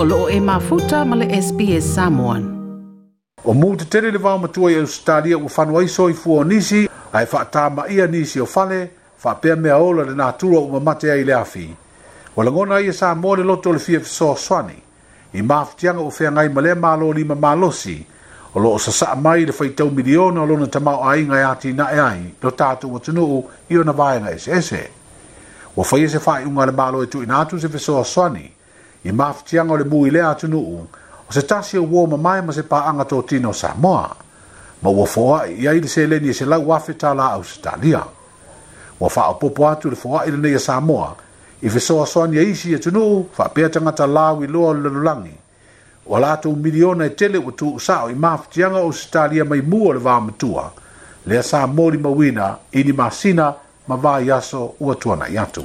o loo e mafuta ma le SPS Samoan. O mū te tere le wāo matua i Australia ua whanua iso i fua o nisi, ai wha tā ma ia nisi o whale, wha pēr mea ola le nātura o mamatea i le afi. O langona i e Samoa le loto le fia fiso swani, i mafutianga o whea ngai malea mālo ni ma mālosi, o loo sasa mai le whai tau miliona o lona tamau ai ngai ati na e ai, lo tātou wa tunuu i o na vāenga ese ese. Wa whai e se whai unga le mālo e tu inātu se fiso swani, i mafutiaga o le mui lea atunuu o se tasi ua mamae ma se paaga totino samoa ma ua foaʻi i ai le seleni e se lau afe talaau se talia ua faaopoopo atu le foaʻi lenei a samoa i fesoasoani e isi e tunuu faapea tagata lau iloa o le lalolagi ua latou miliona e tele ua tuusaʻo i mafutiaga o se talia maimua o le vamatua lea sa molimauina mauina ini masina ma vaiaso ua tuanaʻi atu